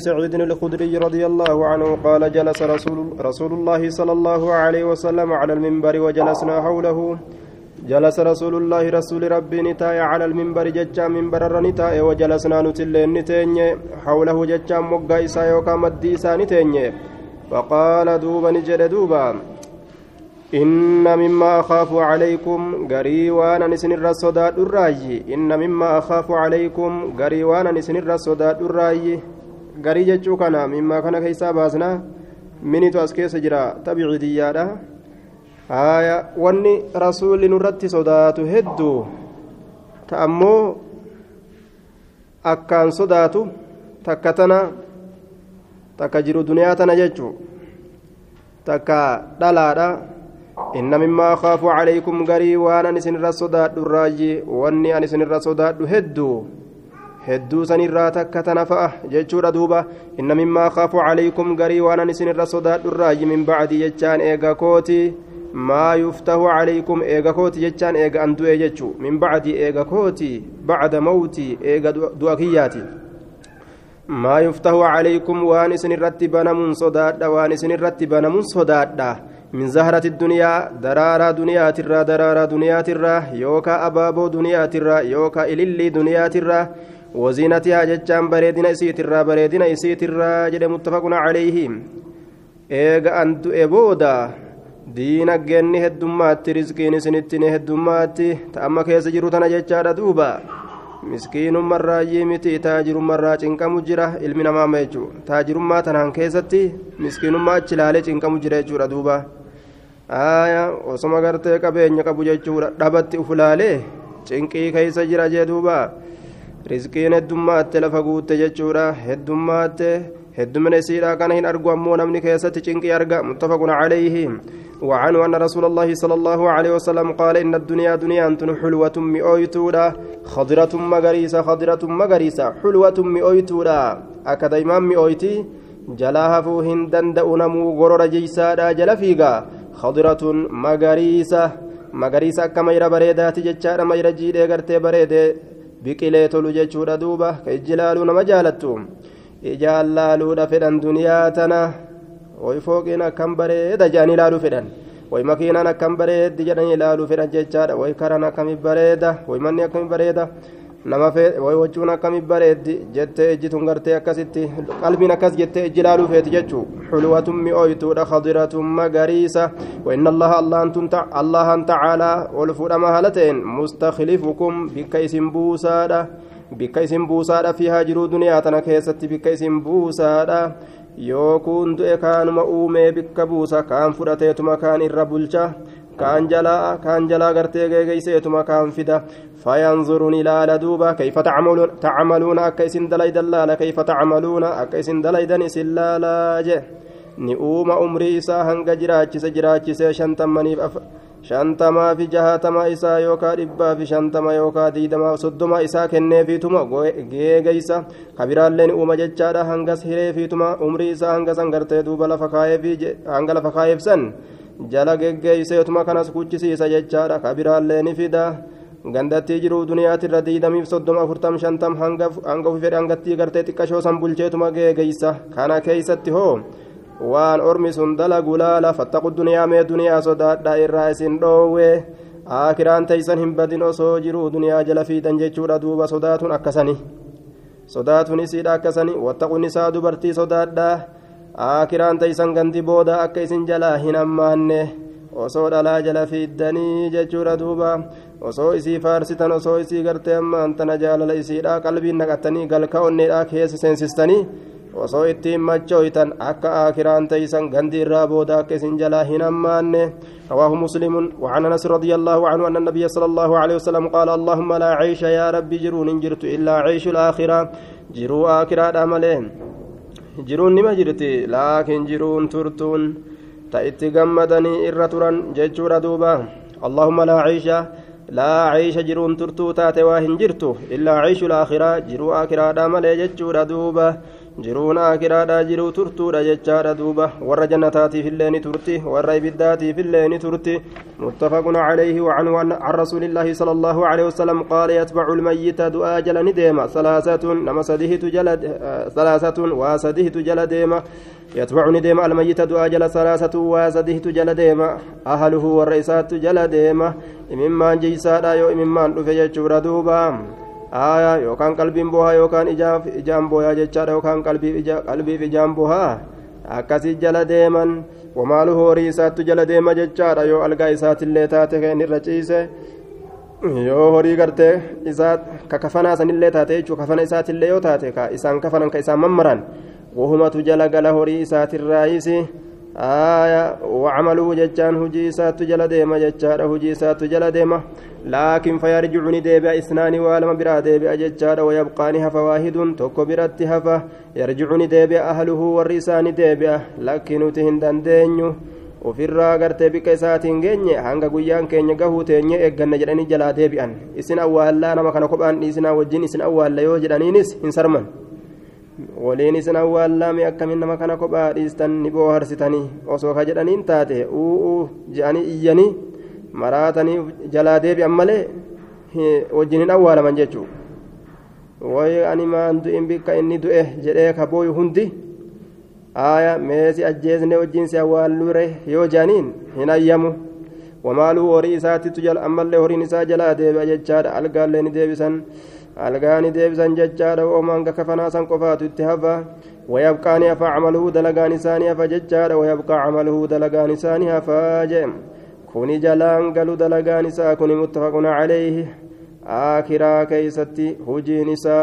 سعيد الخدري رضي الله عنه قال جلس رسول, رسول الله صلى الله عليه وسلم على المنبر وجلسنا حوله. جلس رسول الله رسول ربي نتاي على المنبر ججا منبر نتاي وجلسنا نتلين نتيني. حوله ججا مقا إسا يوكا مدي فقال دوبا نجد دوبا. إن مما أخاف عليكم غري وأنا نسن الرصدات الرأي. إن مما أخاف عليكم غري وأنا نسن الرصدات الرأي. Garii jechuu kana mimmaa kana keessaa baasna minitu as keessa jira tabicidiyyaadha haya wanni rasuulli nurratti sodaatu hedduu ta ammoo akkaan sodaatu takka tana takka jiru duniyaa tana jechuu takka dhalaadha inna mimmaa akhaafu calaykum garii waan an isinirra sodaadhu irraayyi wanni an isinirra sodaadhu hedduu hedduu sanirraa takka tana fa'a jechuudha duuba inna mimmaa khaafu calaykum garii waanan isinirra sodaadhu irraayi min bacdi jechaan eega kooti maa yuftahu calaykum eega kooti jechaan eega an du'e jechuu min bacdi eega kooti bacda mawti eega du'a kiyyaati maa yuftahu calaykum waan isinirratti banamuun sodaadha waan isinirratti banamuun sodaadha من زهرة الدنيا درارة دنيا ترى درارة دنيا ترى يوكا أبابو دنيا ترى يوكا إللي دنيا ترى وزينتها جتان بريدنا إسيت الرا بريدنا إسيت الرا جد متفق عليه إيغا أنت إبودا heddummaatti rizqiin isinitti ni heddummaatti ta'amma keessa jiru tana jechaadha duuba miskiinummarraayyii miti taajirummarraa cinqamu jira ilmi namaa ma jechuu taajirummaa tanaan keessatti miskiinummaa achi ilaalee cinqamu jira jechuudha duuba aya osoma gartee qabeenya qabu jechuudha dhabatti uf ilaalee cinqii keessa jira jee duuba rizqiin heddummaatti lafa guutte jechuudha. Heddummaatti heddumina isiidha kana hin argu ammoo namni keessatti cinqii arga. Muttafaqun calayhi وعنه أن رسول الله صلى الله عليه وسلم قال إن الدنيا دنيا أنتن حلوة مئويتودا خضرة مغريسة خضرة مغريسة حلوة مئويتودا أكا دايما مئويتي جلاها فوهن دندأنمو غرور جيسادا جلفيغا خضرة مغريسة مغريسة كما يرى بريدات جتشارا ما يرى جيدي غرتي بريدي biqilee tolu jechuudha duuba ka ijji laaluu nama jaalattu ijaan laaluudha fedhan duniyaa tana way fooqiin akkam bareeda jedhanii ilaaluu fedhan way makiinaan akkam bareeddi jedhanii ilaaluu fedhan jechaadha way karaan akkami bareeda way manni akkami bareeda nama wachuun akkami bareeddi jettee ejjituun gartee akkasitti qalbiin akkas jettee ejji ilaaluu feeti jechuu xulwatun mi'ooytuudha khadiratun magariisa وإن الله الله أنتم الله تعالى والفرما هالتين مستخلفكم بك اسم بوسادة بك اسم بوسادة فيها جرو دنيا تنكيست بك اسم بوسادة yoo kun du'e kaanuma uumee bikka buusa kaan fudhateetuma kaan irra bulcha kaan jalaa kaan jalaa gartee geegeyseetuma kaan fida fayanzuruun ilaala duuba kayfa tacmaluuna akka isin dalaydan laala kayfa tacmaluuna akka isin dalaydan isin laalaa je ni uuma umrii isaa hanga jiraachise jiraachisee shantamaniif shantamaa fi jahaatamaa isaa yookaa dhibbaa fi shantama yookaa diidama soddoma isaa kenneefiituma geegeysa kabiraalleen uuma jechaadha hangas hireefiituma umrii isaa hangas hangartee duuba lafa kaayeefi hanga lafa kaayeefsan jala geggeeyseetuma kanas kuchisiisa jechaadha. Kabiraallee ni fida. Gandattii jiru duniyaatirra diidamiif soddoma afurtam shantam hanga ufi fedhe hangattii gartee xiqqashoo san bulcheetuma geegeysa kana keeysatti hoo waan ormi sun dalagu laala fattaqu duniyaa mee duniyaa sodaadha irraa isin dhoowwe. Aakiraan teeysan hin badin osoo jiruu duniyaa jala fiidan jechuudha duuba sodaatun akkasani. Sodaatun isiidha akkasani wattaqu nisaa dubartii sodaadha aakiraan teeysan gandi booda akka isin jalaa hin hammaanne osoo dhalaa jala fiiddanii jechuudha duuba osoo isii faarsitan osoo isii gartee ammaan tana jaalala isiidha qalbiin naqattanii galka onneedha keessa seensistanii osoo ittiin machooytan akka aakiraan teeysan gandi irraa booda akka isin jalaa hin hammaanne رواه مسلم وعن انس رضي الله عنه ان النبي صلى الله عليه وسلم قال اللهم لا عيش يا ربي جرون جرت الا عيش الاخره جرو اخره امله جرون نما جرتي لكن جرون ترتون تأتي غمدني إرترا ججور دوبا اللهم لا عيش لا عيش جرون ترتو تاتي واهن جرتو إلا عيش الآخرة جرو آخرة دامل ججور دوبا jiruun akiraadha jiruu turtuudha jechaadha duuba. Warra jannataatiif illee ni turti warra ibiddaatiif illee ni turti. Muttafaqun calayhi وعنه عن رسول الله صلى الله عليه وسلم قال يتبع الميت دعاء جل نديما ثلاثة نما سديه جلد ثلاثة وسديه جل ديما يتبع نديما الميت دعاء جل ثلاثة وسديه جل ديما أهله والرئيسات جل ديما مما جيسادا يو مما رفي جورا دوبا aayaa yookaan qalbiin bohaa yookaan ijaan boyaa jechaadha yookaan qalbiif ijaan bohaa akkasii jala deeman wamaalu horii isaattu jala deema jechaadha yoo algaa isaatillee taate kan irra ciise yoo horii gartee isaa ka kafanaa sanillee taate jechuun kafana isaatillee yoo taate isaan kafanan ka isaan mammaran wahumatu jala gala horii isaatirraayisi آية وعمله ججان هجي سات جل ديما ججار هجي سات جل ديما لكن فيرجعني ديبا إثنان والما برا ديبا ججار ويبقاني هفا واحد توكو برات هفا يرجعني ديبا أهله والرسان ديبا لكن تهندن دينيو ofirraa gartee bika isaatiin geenye hanga guyyaan keenya gahuu teenye eegganna jedhanii jalaa deebi'an isin awwaallaa nama kana kophaan dhiisinaa wajjin isin awwaalla yoo jedhaniinis hin sarman waliin isin awwaallaami akkamiin nama kana kophaa dhiistan ni booharsitanii. Osoo ka jedhaniin taate u'uu je'anii iyyanii maraatanii jalaa deebi'an malee wajjin hin awwaalaman jechuudha. Wayi ani maan du'in bikka inni du'e? jedhee ka booyu hundi aaya meesi ajjeesne wajjin si awwaallure yoo je'aniin hin ayyamu. Wamaaluu horii isaattitu ammallee horiin isaa jalaa deebi'a jechaadha. Algaallee ni deebisan. Algaani deebisan jechaadha oomanga kafanaa san qofaatu itti hafa wayabqaani hafa camaluhu dalagaan isaanii hafa jechaadha wayabqaa camaluhu dalagaan isaanii hafaa jee kuni jalaan galu dalagaan isaa kuni muttafaqun calayhi aakiraa keeysatti hujiin isaa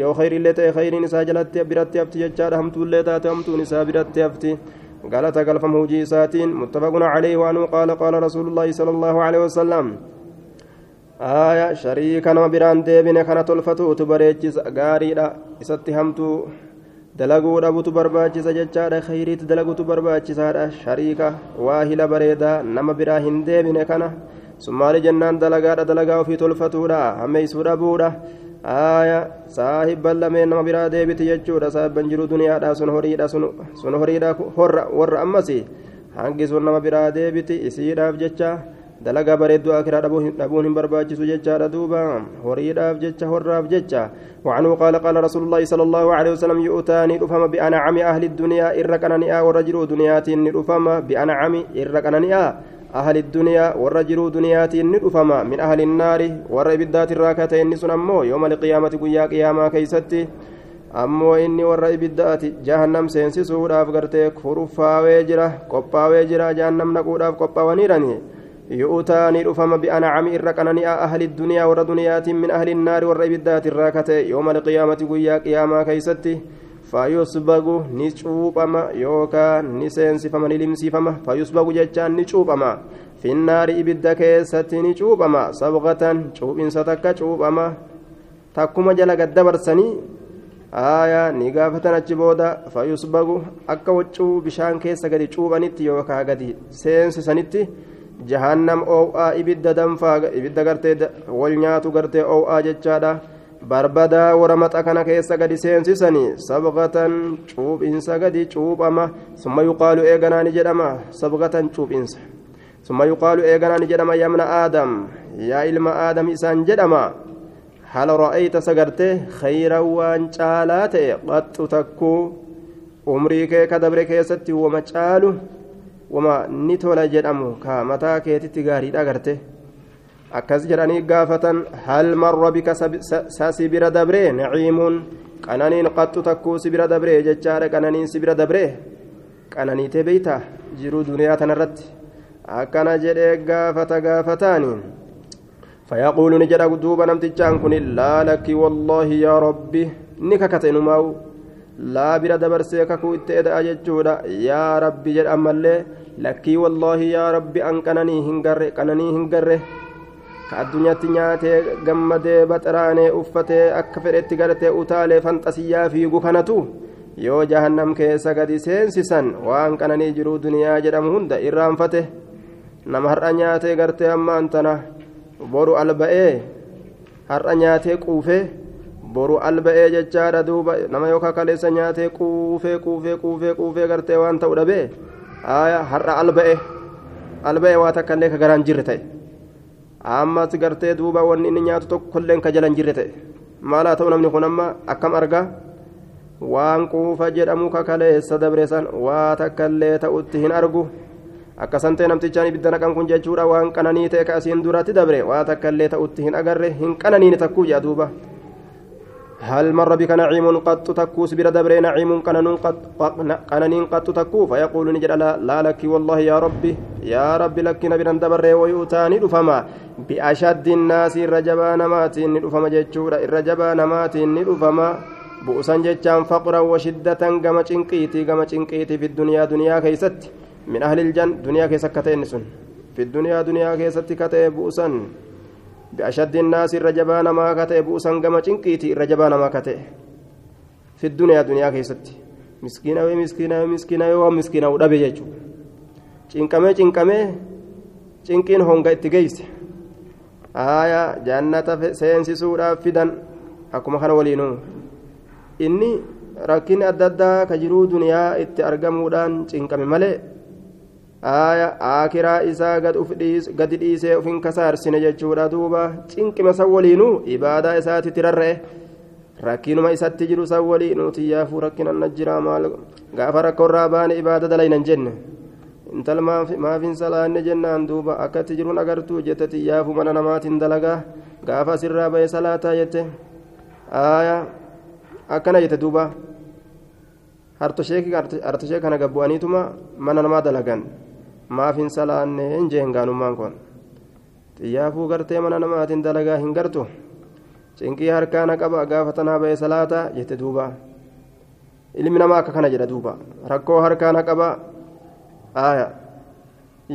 yoo khayrillee ta'e khayriin isaa jalatti biratti hafti jechaadha hamtuullee taate hamtuun isaa biratti hafti galata galfama hujii isaatiin muttafaqun calayhi waanuu qaala qaala rasuulu llaahi sala allaahu alehi wasalam aya shariika nama biraan deebine kana tolfatuutu bareechisa gaariidha isatti hamtuu dalaguu dhabutu barbaachisa jechaadha khayriitti dalagutu barbaachisaadha shariika waahila bareedaa nama biraa hin deebine kana summaali jennaan dalagaadha dalagaa ofii tolfatuudha hammeeysuu dhabuudha aya saahibban lameen nama biraa deebiti jechuudha saahibban jiru duniyaadha sun horiidha sun horiidha horra warra ammasi hangi sun nama biraa deebiti isiidhaaf jecha dalagaa bareedduu akiraa dhabuun hin barbaachisu jechaadha duuba horiidhaaf jecha horraaf jecha وعنه قال قال رسول الله صلى الله عليه وسلم يؤتاني رفما بأنعم أهل الدنيا إرقنني والرجل دنياتي رفما بأنعم إرقنني أهل الدنيا والرجل دنياتي رفما من أهل النار والربدات الراكتين نسن أمو يوم القيامة قيا قياما كيستي ammoo inni warra ibiddaati jahannam seensisuudhaaf gartee kuruffaawee jira qophaawee jira jahannam naquudhaaf qophaawaniirani يؤتاني رفما بأنعم إرقنني أهل الدنيا ور دنيات من أهل النار ور إبدات الراكتة يوم القيامة قيا قياما كيستي فيسبغ نشوبما يوكا نسينسفما نلمسفما فيسبغ جتان نشوبما في النار إبدا كيست نشوبما صبغة شوب ستك شوبما تكما جل قد دبرسني آية نقافة نجبودا فيسبغ أكا وچو بشان كيس قد شوبانيت يوكا قد سينسسنيتي jahannam oo'aa ibidda danfaa ibidda gartee wal nyaatu gartee oo'aa jechaadha barbadaa warra maxa kana keessa gadi seensisanii sabqatan cuuphinsa gadi cuuphama summa yuqaalu eeganaani jedhama sabqatan cuuphinsa summa yuqaalu eeganaani jedhama yamna aadam yaa ilma aadam isaan jedhama hal ra'ayta sagarte khayran waan caalaa ta'e qaxxu takkuu umrii kee ka dabre keessatti wama caalu wama ni tola jedhamu ka mataa keetitti gaariidha garte akkas jedhanii gaafatan hal marra bika sa sibira dabree naciimuun qananiin qaxxu takkuu sibira dabree jechaadha qananiin sibira dabree qananiitee beeyta jiruu duniyaa tanarratti akkana jedhee gaafata gaafataani فيقول نجد دوبا نمتجان كن لا لك والله يا ربي نككت نماو laa bira dabarsee kakuu itti eda'aa jechuudha yaa rabbi jedhan mallee lakkii wallaahi yaa rabbi an qananii hin garre qananii hin garre ka addunyaatti nyaatee gammadee baxaraanee uffatee akka fedhetti gartee utaalee fanxasiyyaa fiigu kanatu yoo jahannam keessa gadi seensisan waan qananii jiruu duniyaa jedhamu hunda irraanfate nama har'a nyaatee gartee ammaan tana boru alba'ee har'a nyaatee quufee. Boru alba'ee jechaadha duuba. Nama yookaan kaleessa nyaatee quufee quufee quufee quufee gartee waan ta'u dhabee har'a alba'e alba'e waa takka illee ka garaan jirre ta'e. Ammas gartee duuba wanni inni nyaatu tokkollee ka jalan jirre ta'e. Maalaa ta'u namni kun amma akkam argaa? Waan quufa jedhamu ka kaleessa dabreessan waa takka illee ta'utti hin argu. akkasan ta'e namtichaan ibidda naqan kun jechuudha. Waan qananii ta'e ka asiin duratti dabre waa takka illee ta'utti hin agarre. Hin qananiin takkuu jea duuba هل مر بك نعيم قط تكوس بر دبر؟ نعيم قنن قط قنن قط تكو فيقول نجد لا, لا لك والله يا ربي يا ربي لك نبرا دبر ويؤتاني رفما بأشد الناس الرجبان مات رفما جتشورا الرجبان مات رفما بؤسا جتشان فقرا وشدة كما چنقيتي كما چنقيتي في الدنيا دنيا كيست. من أهل الجنة دنيا كيست كتين في الدنيا دنيا كيست كتين بؤسا. بأشد الناس الرجبان ما كتئ بؤسا كما تنكيتي الرجبان ما كتئ في الدنيا دنيا كيستي مسكينة ومسكينة ومسكينة ومسكينة ودبي جيجو cinqamee cinqiin honga itti geeyse aaya jannata seensisuudhaaf fidan akkuma kana waliinuu inni rakkinni adda addaa ka jiruu duniyaa itti argamuudhaan cinqame malee akiraa isaa gadi dhiisee ufin kasaarsine jechuudha duuba. Cinqima san waliinuu ibaadaa isaatitti rarra'e rakkinuma isatti jiru san waliinuu xiyyaafuu rakkinanna jira maal? Gaafa rakkoorraa baane ibaada dalaynan jenne. Intal maafin salaanne jennaan duuba. Akkatti jiruun agartuu jette xiyyaafuu mana namaatiin dalagaa. Gaafa asirraa ba'e salaataa jette. Akkana jette duuba. Hartoshee kana gabbu'aniituma mana namaa dalagan maafin salaanne hin jeen gaanummaan kun xiyyaafuu gartee mana namaatiin dalagaa hin gartu cinqii harkaana qaba gaafa tanaa ba'e salaata jette duuba ilmi namaa akka kana jedha duuba rakkoo harkaana qaba aaya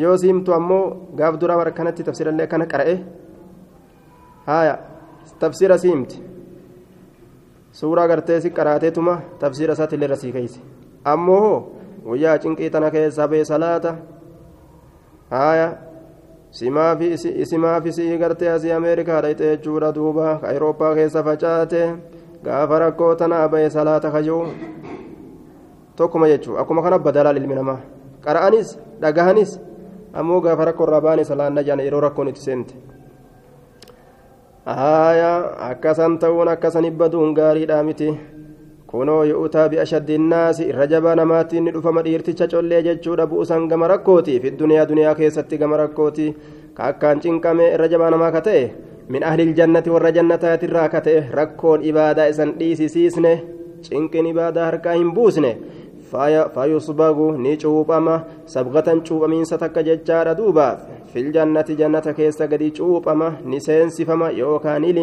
yoo siimtu ammoo gaaf dura harkanatti tafsirallee kana qara'e haaya tafsira siimti suuraa gartee si qaraateetuma tafsira isaatti illee rasii keeyse ammoo guyyaa cinqii tana keessaa ba'e salaata haya simaafi isimaafi sii gartee asii ameerikaa dhayxe jechuudha duuba ka awurooppaa keessa facaate gaafa rakkoo tanaa bahe salaata kajuu tokkuma jechuu akkuma kana badalaa ilmi namaa qara'anis dhagahanis ammoo gaafa rakkoo irraa baane salaanna jaan yeroo rakkoon itti seente haya akkasan ta'uun akkasan ibbaduun gaariidhaa miti kunoo yu'utaa bi'ashaddi innaasi irra jabaa namaatiin ni dhufama dhiirticha collee jechuudha bu'usan gama rakkooti fi duniyaa keessatti gama rakkooti ka akkaan cinqamee irra jabaa namaa ka ta'e min ahlil jannati warra jannataatirraa ka ta'e rakkoon ibaadaa isan dhiisisiisne cinqin ibaadaa harkaa hin buusne fayusbagu ni cuuphama sabgatan cuuphamiinsa takka jechaadha duuba fil jannati jannata keessa gadi cuuphama ni seensifama yookaan ni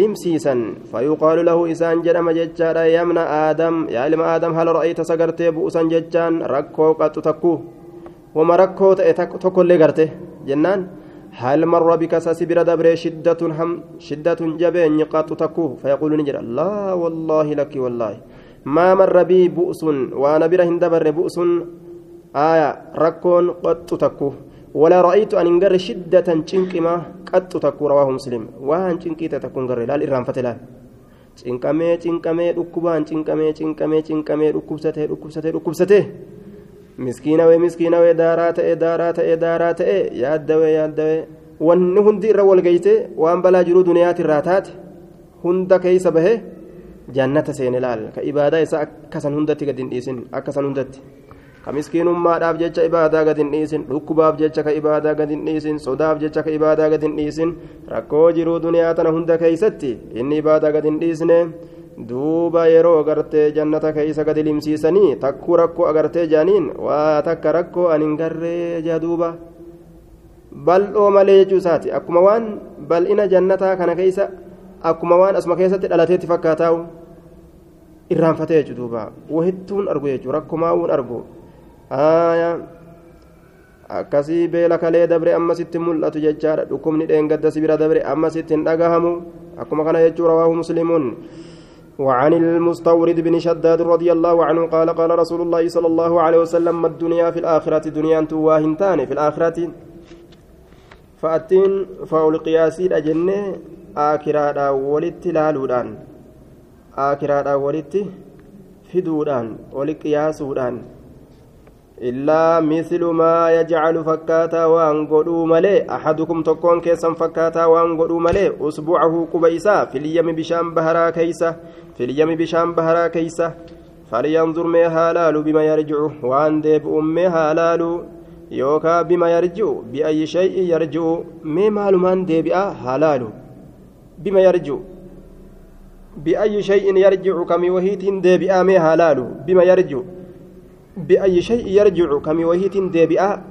limsiisan fayuqaalu lahu isaan jedhama jechaadha yamna aadam yaa ilma aadam hal ra'ayta sagartee bu'usan jechaan rakkoo qaxxu takku wama rakkoo ta'e tokkollee garte jennaan hal marra bika sasi bira dabree shiddatun ham shiddatun jabeenyi qaxxu takku fayaquulu ni jedha laa wallaahi lakki wallaahi maa marra bii bu'sun waana bira hin dabarre bu'sun aaya rakkoon qaxxu takku ولا رأيت أن انقر شدة تنقما قد تكون رواه مسلم وان تنقيت تكون قر لا الإرام فتلال dhukkubsatee dhukkubsatee miskiinawee miskiinawee daaraa ta'e daaraa ta'e daaraa ta'e yaaddawee yaaddawee wanni hundi irra walgeyte waan balaa jiruu duniyaati irraa taate hunda keeysa bahe jannata seene laal ka ibaadaa isaa akkasan hundatti gad hin dhiisin akkasan hundatti ka miskiinummaadhaaf jecha ibaadaa gad hin dhiisin dhukkubaaf jecha ka ibaadaa gad hin dhiisin sodaaf jecha ka ibaadaa gad hin dhiisin rakkoo jiruu duniyaa tana hunda keeysatti inni ibaadaa gad hin dhiisne duuba yeroo agartee jannata keeysa gadi limsiisanii takkuu rakkoo agartee jaaniin waa takka rakkoo an hin garree jaa duuba. Bal'oo malee jechuu isaati. Akkuma waan bal'ina jannataa kana keeysa akkuma waan asuma keessatti dhalateetti fakkaataa'u irraanfatee jechuu duuba. Wahittuun argu jechuu rakkomaa'uun argu akkasii beela kalee dabre ammasitti mul'atu jechaadha dhukkubni dheengadda sibira dabre ammasitti hin dhagahamu akkuma kana jechuu rawaahu muslimuun وعن المستورد بن شداد رضي الله عنه قال قال رسول الله صلى الله عليه وسلم ما الدنيا في الآخرة دنيا تواهنتان في الآخرة fa'ul qiyaasiidha jennee aakiraadhaan walitti laaluudhaan aakiraadhaan walitti fiduudhaan wali qiyaasuudhaan illaa mislu maa yajcalu fakkaataa waan godhuu malee axadukum tokkoon keessan fakkaataa waan godhuu malee usbuucahu quba isaa filyami bishaan baharaa keeysa filyami bishaan baharaa keeysa falyanzur mee haalaalu bima yarjicu waan deebi'uun mee haalaalu yookaa bima yarji'u biayyi shay'in yarji'u mee maalumaan deebi'a haalaalu bima yarji'u biayyi shay'in yarji'u kamii wahiitiin deebi'aa mee haalaalu bima yarji'u بأي شيء يرجع كمي وهيت ديبئة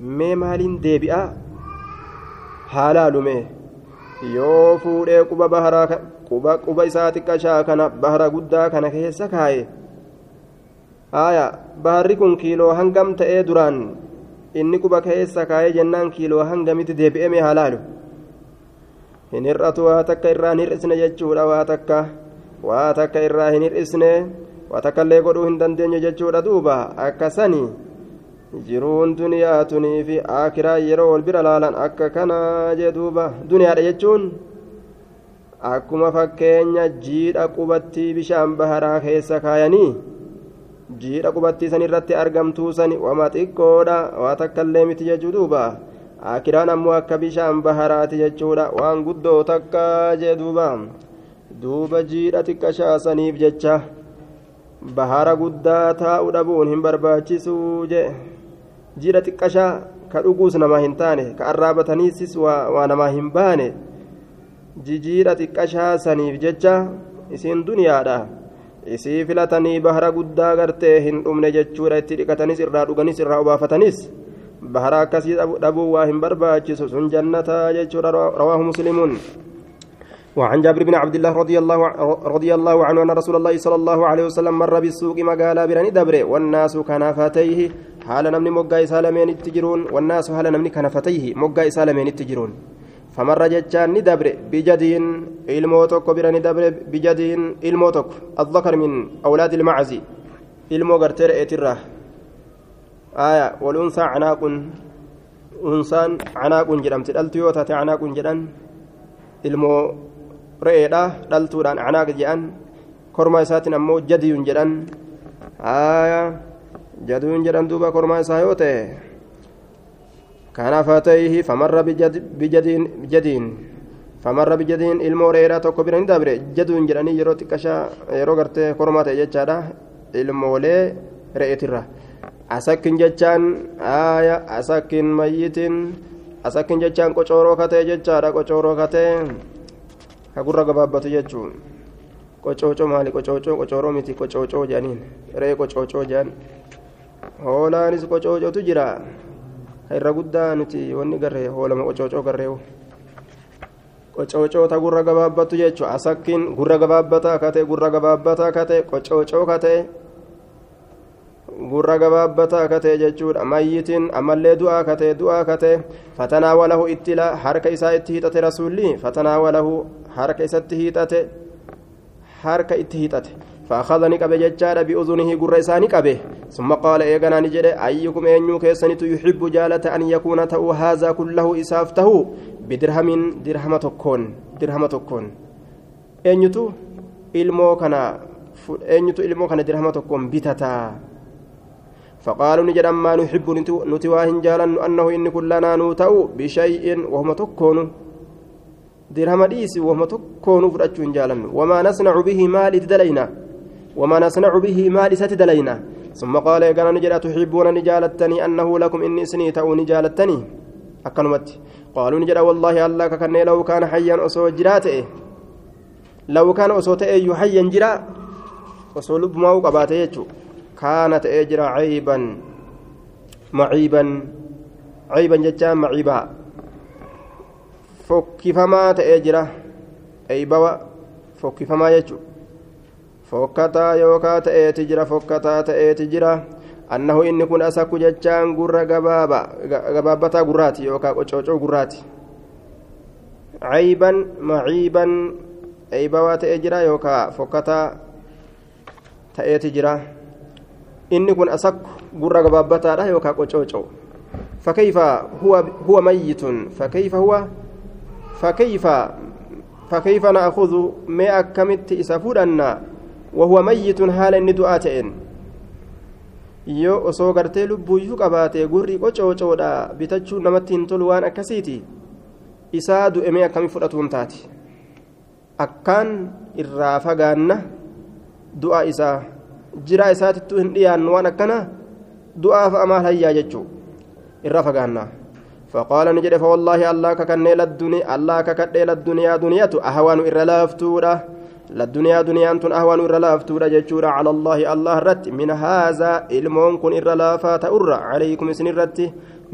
مي مال ديبئة حلال مي yoo fuudhee quba baharaa quba quba isaa xiqqashaa kana bahara guddaa kana keessa kaaye haya baharri kun kiiloo hangam ta'ee duraan inni quba keessa kaayee jennaan kiiloo hangamitti deebi'ee halaalu hin hir'atu waa takka irraa hin hir'isne jechuudha waa takka waa takka irraa hin hir'isne watakkallee godhuu hin dandeenye jechuudha duuba. Akkasanii jiruun duniyaa tunii fi akiraa yeroo wal bira laalan akka kanaa jee duuba. Duniyaadha jechuun akkuma fakkeenya jiidha qubattii bishaan baharaa keessa kaayanii jiidha qubattii san irratti argamtuu sani wama xiqqoodha. Waa takkallee miti jechuu duuba. Akiraan ammoo akka bishaan baharaati jechuudha. Waan guddoo takka jee duuba. Duuba jiidha xiqqashaasaniif jecha bahara guddaa taa'u dhabuun hin barbaachisuu jee jiidha xiqqashaa ka dhuguus namaa hin taane ka arraabataniisis waa namaa hin baane jijiidha xiqqashaa saniif jecha isiin duniyaadha isii filatanii bahara guddaa gartee hin dhumne jechuudha itti dhiqatanis irraa dhuganis irraa obaafatanis bahara akkasii dhabuu waa hin barbaachisu sun jannataa jechuudha rawaahu muslimuun وعن جابر بن عبد الله رضي الله رضي الله عنه أن رسول الله صلى الله عليه وسلم مر بالسوق مقالا برني دبره. والناس كنفتيه حال نمني مقا سالمين التجرون والناس حال نمني كنفتيه مقا سالمين التجرون فمر جتان ندبر بجدين الموتك برني دبر بجدين الموتك الذكر من أولاد المعزي. aya walunsaa canaaqun unsaan canaaqun jedhamti dhaltu yoo taate canaaqun jedhan ilmoo re'eedha dhaltuudhaan canaaq jedhan kormaa isaatiin ammoo jadiyun jedhan aya jadiyun jedhan duuba kormaa isaa yoo ta'e kanaaf haa ta'eehi famarra bijadiin famarra bijadiin ilmoo re'eedhaa tokko bira ni dabre jadiyun jedhanii yeroo xiqqashaa yeroo gartee kormaa ta'e jechaadha ilmoolee re'eetirra asakkin jechaan asakkin mayyitin asakkin jechaan qocooroo katee jechaadha qocooroo katee ka gurra gabaabbatu jechuun qocoocoo maali qocoocoo qocooroo miti qocoocoo jedhaniin re'ee qocoocoo jedhan hoolaanis qocoocootu jira irra guddaa nuti wanni garree hoolama qocoocoo garreewu qocoocoo ta gurra gabaabbattu jechuun asakkin gurra gabaabbataa katee gurra gabaabbataa katee qocoocoo katee gurra gabaabbataa katee jechuudha mayyitiin ammallee du'aa katee du'aa katee fatanaawalahu ittila harka isaa itti hiixate rasuulli fatanaawalahu harka isatti hiixate harka itti hiixate فأخذني قبل ججارة بأذنه قر إساني قبه ثم قال إيقنا نجد أيكم أن كيسنت يحب جالة أن يكون تأو هذا كله إسافته بدرهم درهم تكون درهم تكون أنيتو إلمو كان أنيتو إلمو كان درهم تكون بتتا فقالوا نجد ما نحب نتواهن جالا أنه إن كلنا نوتأ بشيء وهم تكون درهم ديس وهم تكون فرأتشون جالا وما نصنع به مال دلينا وما نصنع به مال ستدلينا. ثم قال يا نجد تحبون نجالتني أنه لكم إني سني تأو نجالتني أكنمت قالوا نجد والله الله ككني لو كان حيا أصو جراته لو كان أصو تأي حيا جرا. أصو لب ما وقباته كانت أجرا عيبا معيبا عيبا جتا معيبا. فكفما تأجرا أيبوا فكفما يجو. فكتا يوكا تأتي جرا فكتا تأتي جرا. أنه إن كن أساك جتان قرى قبابا قبابتا قراتي يوكا قشوشو قراتي. عيبا معيبا أيبوا تأجرا يوكا فكتا تأتي جرا. Inni kun asakku gurra gabaabbataadha yookaan qocoocoo فكيف هو هو ميت فكيف هو فكيف فكيف نأخذ ما أكمت إسافورنا وهو ميت حال ندعاتين yoo osoo gartee lubbuuyyuu qabaate gurri qocoocoodha bitachuu namatti hin tolu waan akkasiiti isaa du'emee akkamii fudhatuun taati akkaan irraa fagaanna du'a isaa jiraa isaatittuu hin dhiyaannu waan akkana du'aaf amaal hayyaa? jechuu. Irraa fagaanna فقال نجد فوالله الله ككني للدنيا الله ككدي للدنيا دنيا أهوان إر لافتورة للدنيا دنيا أنتم أهوان إر لافتورة جتشورة على الله الله رت من هذا إلمون كن إر لافات أر عليكم سن رت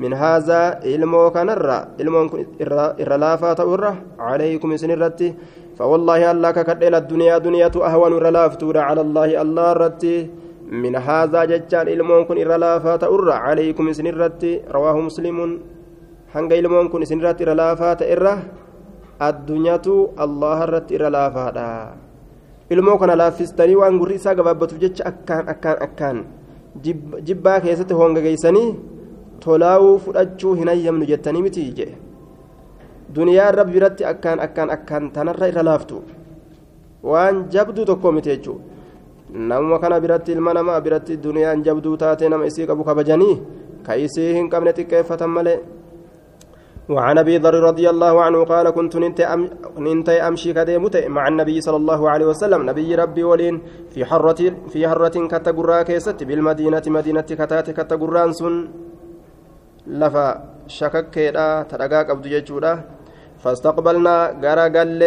من هذا إلمو كان إلمون كن إر لافات أر عليكم سن رت فوالله الله ككدي للدنيا دنيا أهوان إر لافتورة على الله الله رت من هذا جتشان إلمون كن إر لافات أر عليكم سن رت رواه مسلم laafaa ta'e irra addunyaatu allaha irratti irra laafaadha ilmoo kana laaffistanii waan gurri isaa gabaabbatuuf jecha akkaan akkaan akkaan jibbaa keessatti hongageeysanii tolaawuu fudhachuu hin hayyamnu jettanii miti jedhe duniyaan rabbi biratti akkaan akkaan akkaan tanarra irra laaftu waan jabduu tokko miti jechuu namuma kana biratti ilma namaa biratti duniyaan jabduu taate nama isii qabu kabajanii ka isii hin qabne xiqqeeffatan malee وعن ابي ذر رضي الله عنه قال كنت ننتي امشي كديمت مع النبي صلى الله عليه وسلم نبي ربي ولين في حرة في حرة كتغرا كيست بالمدينة مدينة كتات كتغران سن لفا شكك كيدا تدغا قبض فاستقبلنا غرغل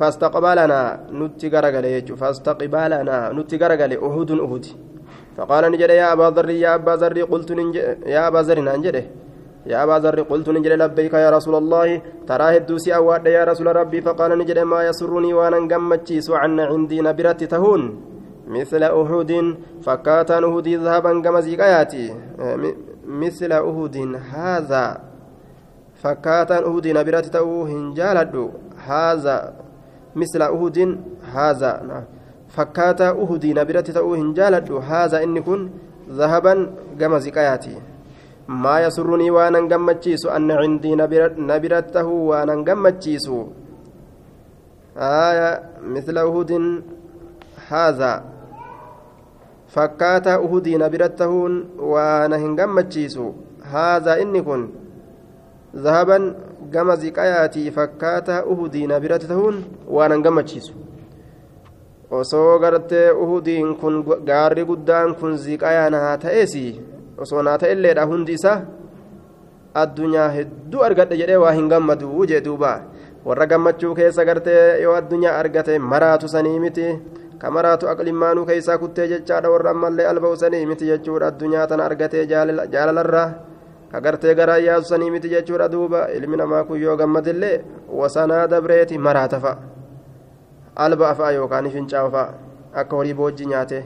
فاستقبلنا نتي غرغل فاستقبلنا نتي غرغل احد احد فقال نجد يا أبا ذر يا أبا ذر قلت يا أبا ذر نجده يا أبا ذر قلت نجد لبيك يا رسول الله. ترى هدوسي أواد يا رسول ربي فقال نجد ما يسرني وأنا نقمتشيس عن عندي نبرة تهون. مثل أهود فكاتا أهود ذهبا كما مثل أهود هذا فكاتا أهود نبرة تهون جالد هذا مثل أهود هذا فكاتا أهود نبرة تهون جالد هذا إن كن ذهبا كما زيقاياتي ما يسرني وأنا نغمتشيس ان عندي نبرته وأنا نغمتشيس آية مثل أهود هذا فكاتا أهدي نبرته وأنا هنغمتشيس هذا إني كن zahaban gama ziqayaatii fakkaata uhudiina biratti ta'uun waan an gammachiisu. Osoo gartee uhudiin kun gaarri guddaan kun ziqayaa naa ta'ees osoo naa ta'elleedha hundi isaa addunyaa hedduu argadhe jedhee waa hin gammaduu jee duuba. Warra gammachuu keessa gartee yoo addunyaa argate maraatu sanii miti. Kamaraatu aqlimmaanuu keessaa kuttee jechaadha warra ammallee alba'u sanii miti jechuudha. Addunyaa tana argatee jaalalarraa ka gartee garaa yaasu sanii miti jechuudha duuba. Ilmi namaa kun yoo gammadillee wasanaa dabreeti maraata fa'a. Alba'a fa'a yookaan fincaa'a fa'a. Akka horii boojji nyaate.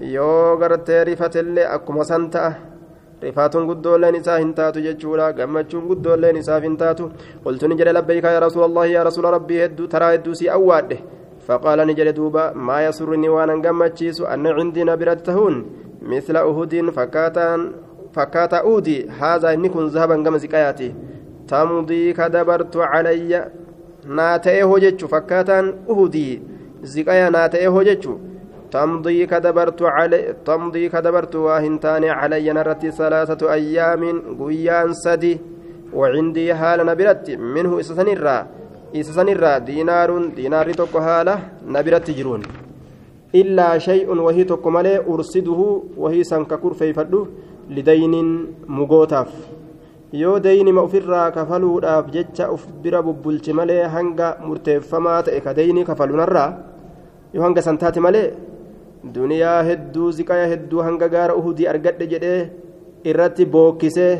yoo gartee rifatellee akkuma san ta'a. Rifaatuun guddoolleen isaa hin taatu jechuudha. Gammachuun guddoolleen isaaf hin taatu. Qultu ni jedhe labbeeyka yaa rasuulallahi yaa rasuula rabbii hedduu taraa hedduu si awwaadhe. Faqaala ni jedhe duuba maa yasurrini waan an gammachiisu? Anna cindina biratti tahuun inni kun zahaban gama ziqayaati tamdii ka dabartu calayya naa ta'ee hojechu fakkaataan uhudii ziqaya naa ta'ee hojechu تمضي كدبرت علي تمضي كدبرت واهنتان علي نرتي ثلاثة أيام قيان سدي وعندي حال نبرت منه إسسنرا إسسنرا دينار دينار تكو حالة نبرت جرون إلا شيء وهي تكو ملي أرصده وهي سنككور فيفدو lidayniin mugootaaf. Yoo daynima ofirraa kafaluudhaaf jecha uf bira bubbulchi malee hanga murteeffamaa ta'e ka dayni kafalunarraa yoo hanga san taate malee duniyaa hedduu ziqaya hedduu hanga gaara uhudii argadhe jedhee irratti bookkisee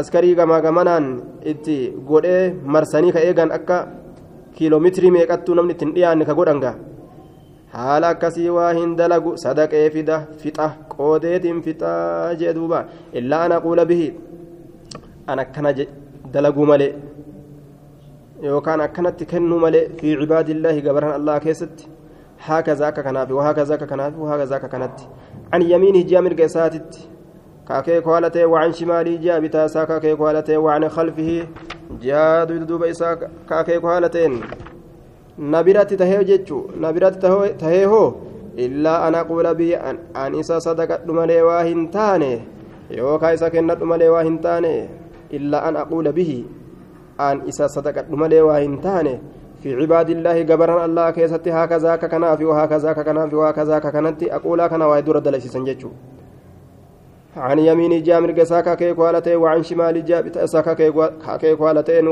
askarii gamaagamanaan itti godhee marsanii ka eegan akka kiiloomitiri meeqattuu namni ittiin dhiyaanne ka godhangaa haala akkasii waa hin dalagu sadaqee fida fixa qoodeetiin fixaa jee duuba illaa ana quula bihi an akkana dalaguu malee yookaan akkanatti kennuu malee fi cibaadillaahi gabaran allah keessatti هكذا كناف وهكذا كناف وهكذا كنت عن يمينه جامر قيساتت كاكيك هالتين وعن شمالي جاء بتاسا كاكيك هالتين وعن خلفه جاء دوب إسا كاكيك هالتين نبرت تهيو جتشو نبرت تهيهو إلا أن أقول بي أن, أن إسا صدقت ملي واهن تاني يوكا إسا كنت ملي واهن تاني إلا أن أقول به أن إسا صدقت ملي واهن تاني في عباد الله جبران الله كيستي هكذا ككنا في وهكذا ككنا في وهكذا ككنت أقول كنا وايدور الدلسي سنجتشو عن يمين جامر ساكا كيك والتين وعن شمال جابت ساكا كيك والتين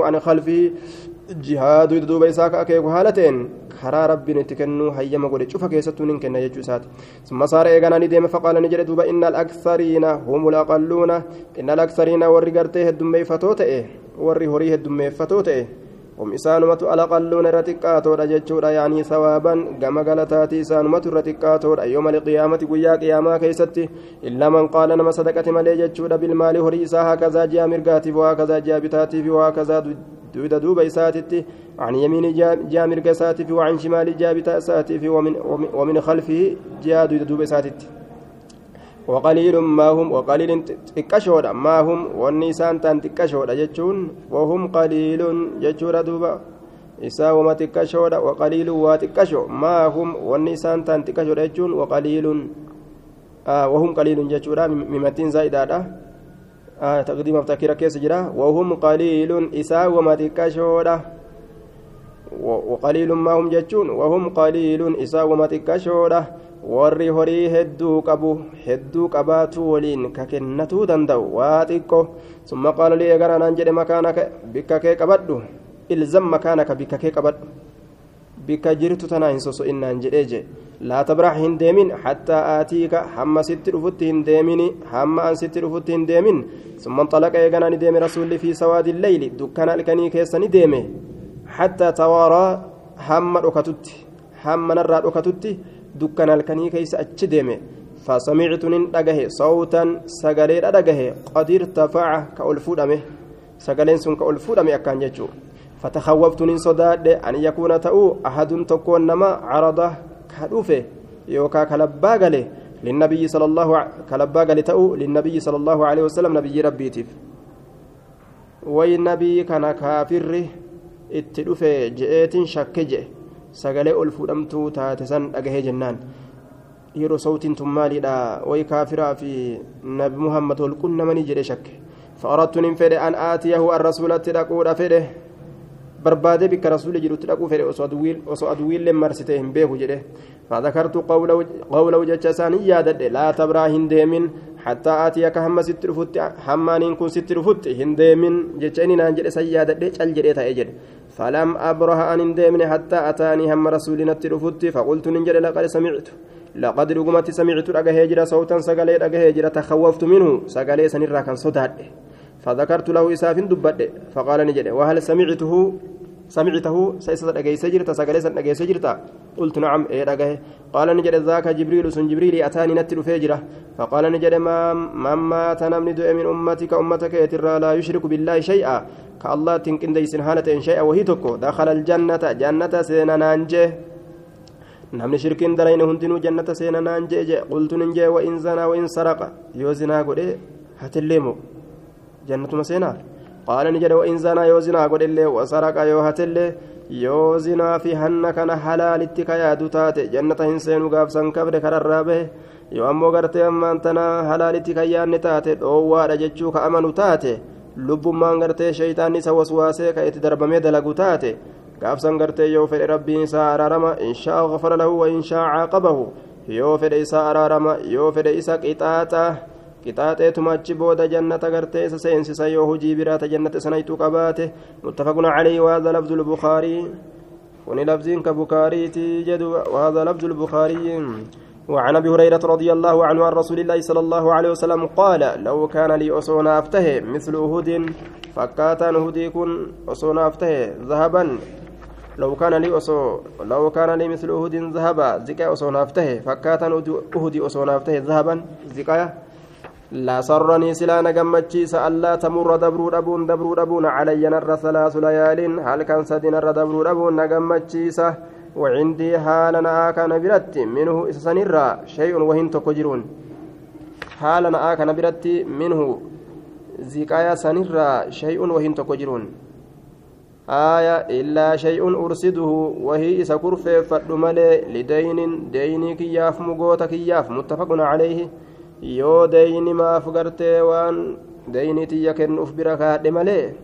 jihaaduu duuba isaa ka akeeku haala ta'een karaa rabbiin itti kennuu hayyama godhe cufa keessattuu nin kenna jechuu isaati. Masaara saara eeganaa ni deeme faqaala ni jedhe duuba innal aksariina humul aqalluuna innal aksariina warri gartee heddummeeffatoo ta'e warri horii heddummeeffatoo ta'e alaqalluuna irra xiqqaatoodha jechuudha yaanii sawaaban gama galataati isaanumatu irra xiqqaatoodha yooma liqiyaamati guyyaa qiyaamaa keessatti illaa man qaala nama sadaqate malee jechuudha bilmaali horii isaa haakazaa ji'a mirgaatiif waakazaa ji'a bitaatiif waakazaa دويدا دوبا إساتي عن يمين جاء مرقى ساتي وعن شمال بتاء ساتي ومن, ومن خلفه جاء دويدا دوبا إساتي وقليل ما هم وقليل تكشودا ما هم والنسان تان جتشون وهم قليل جتشورا دوبا isaa wama xiqqashoodha waqaliilun waa xiqqasho maa hum wanni isaan taan xiqqashoodha jechuun waqaliilun wahum qaliilun jechuudha mimattiin zaa'idaadha taqdiimaaf takkiira keessa jira wahum qaliilun isaa wama xiqqashoodha وقليل ما هم جتون وهم قليل إسا ومتكشورة warri horii hedduu qabu hedduu qabaatu waliin ka kennatuu danda'u waa xiqqo summa qaala lii eeganaan jedhe makaanaka bikka kee qabadhu ilzam makaanaka bikka kee qabadhu bikka jirtu tanaa hin soso'innaan jedhee je laa tabrax hin deemin hattaa aatiika hamma sitti dhufutti hin deemini hamma an sitti dhufutti hin deemin summa xalaqa eeganaa ni deeme rasuulli fi sawaadi leyli dukkana halkanii keessa ni deeme hattaa tawaaraa hamma dhokatutti hamma narraa dhokatutti halkanii keessa achi deeme. فسمعت نن دغه صوتا سغلي دغه قد ارتفع كالفودمه سغلين سن كالفودمه اكان جچو فتخوفت نن صداد ان يكون تاو احد تكون نما عرضه كدوفه يوكا كلبا غله للنبي صلى الله كلبا غله تاو للنبي صلى الله عليه وسلم نبي ربيتيف وي النبي كان كافر اتدوفه جئتين شكجه sagalee ol fuudhamtuu taate san dhagahee jennaan yeroo sawtiin tun maaliidha way kaafiraa fi nabi muhammad ol qunnamanii jedhe shakke fa'arattuun hin fedhe an aatiyahu an rasuulatti dhaquudha fedhe barbaadee bikka rasuulli jirutti dhaquu fedhe osoo aduwiillee marsitee hin beeku jedhe فذكرت قوله قوله جتشا ساني يادد لا تبرا هنديمين حتى آتيك هم ست رفت حمانين كن ست رفت هنديمين جتشاني نانجل سيادد جل جريت أجل فلم أبره أن هنديمين حتى أتاني هم رسولنا ترفت فقلت ننجل لقد سمعت. لقد رقمت سمعت هجرة صوتا سقلي هجرة تخوفت منه سقلي سنرا كان صداد. فذكرت له إساف دبد فقال نجل وهل سمعته؟ سمعته سيسد أجيس جرتا سجلس أجيس جرتا قلت نعم إيه أجيه قال نجد ذاك جبريل سن جبريل أتاني نتل فجرة. فقال نجد ما مما تنمن دؤ من أمتك أمتك يترى لا يشرك بالله شيئا. كالله تنكن ديسن حالة شيئا وهي تكو. دخل الجنة جنة سينا نانجه namni shirkiin dalayne hundinuu jannata seena naan jee jee qultu nin jee wa in zanaa wa in saraqa yoo zinaa godhe hatillee moo قال نجد وإن زنا يوزنا قد اللي وسرق يوهت اللي يوزنا في هن كان حلال اتكايا دوتات جنة إنسان قابسا كبر كررابه yoo ammoo gartee ammaan tana halaalitti kan yaadne taate dhoowwaadha jechuu ka amanu taate lubbummaan gartee shaytaanni isa waswaasee ka itti darbamee dalagu taate gaafsan gartee yoo fedhe rabbiin isaa araarama inshaa gafara lahu wa inshaa caaqabahu yoo fedhe isaa araarama yoo fedhe isa qixaaxa qixaaxeetuma achi booda jannata gartee isa seensisa yoo hujii biraata jannata sanaytu qabaate muttafaqun calayhi waada lafdu lbukaarii kuni lafziin ka bukaariiti jedhu waada lafdu lbukaarii وعن ابي هريره رضي الله عنه عن رسول الله صلى الله عليه وسلم قال لو كان لي اصون افته مثل اهد فكاتا هدي كن اصون افته ذهبا لو كان لي أصو لو كان لي مثل أهد ذهبا زكاة أصون أفته فكاتا أهدي أصون أفته ذهبا زكاة لا سرني سلا نجمتشيس ألا تمر دبرو أبون دبرو أبون علي نر ثلاث ليال. هل كان سدي نر دبرو أبون نجمتشيس وعندي حال أنا كان برت منه إسسنرا شيء وهن تكجرون. kana biratti minhu ziqaayaa sanirraa shay'un wahiin tokko jiruun آية إلا شيء أرسده وهي إذا كرفة لدين ديني كياف مقوتا كياف متفق عليه. Yoo deyni maaf gartee waan deyni tiyya kennuuf bira kaadhe malee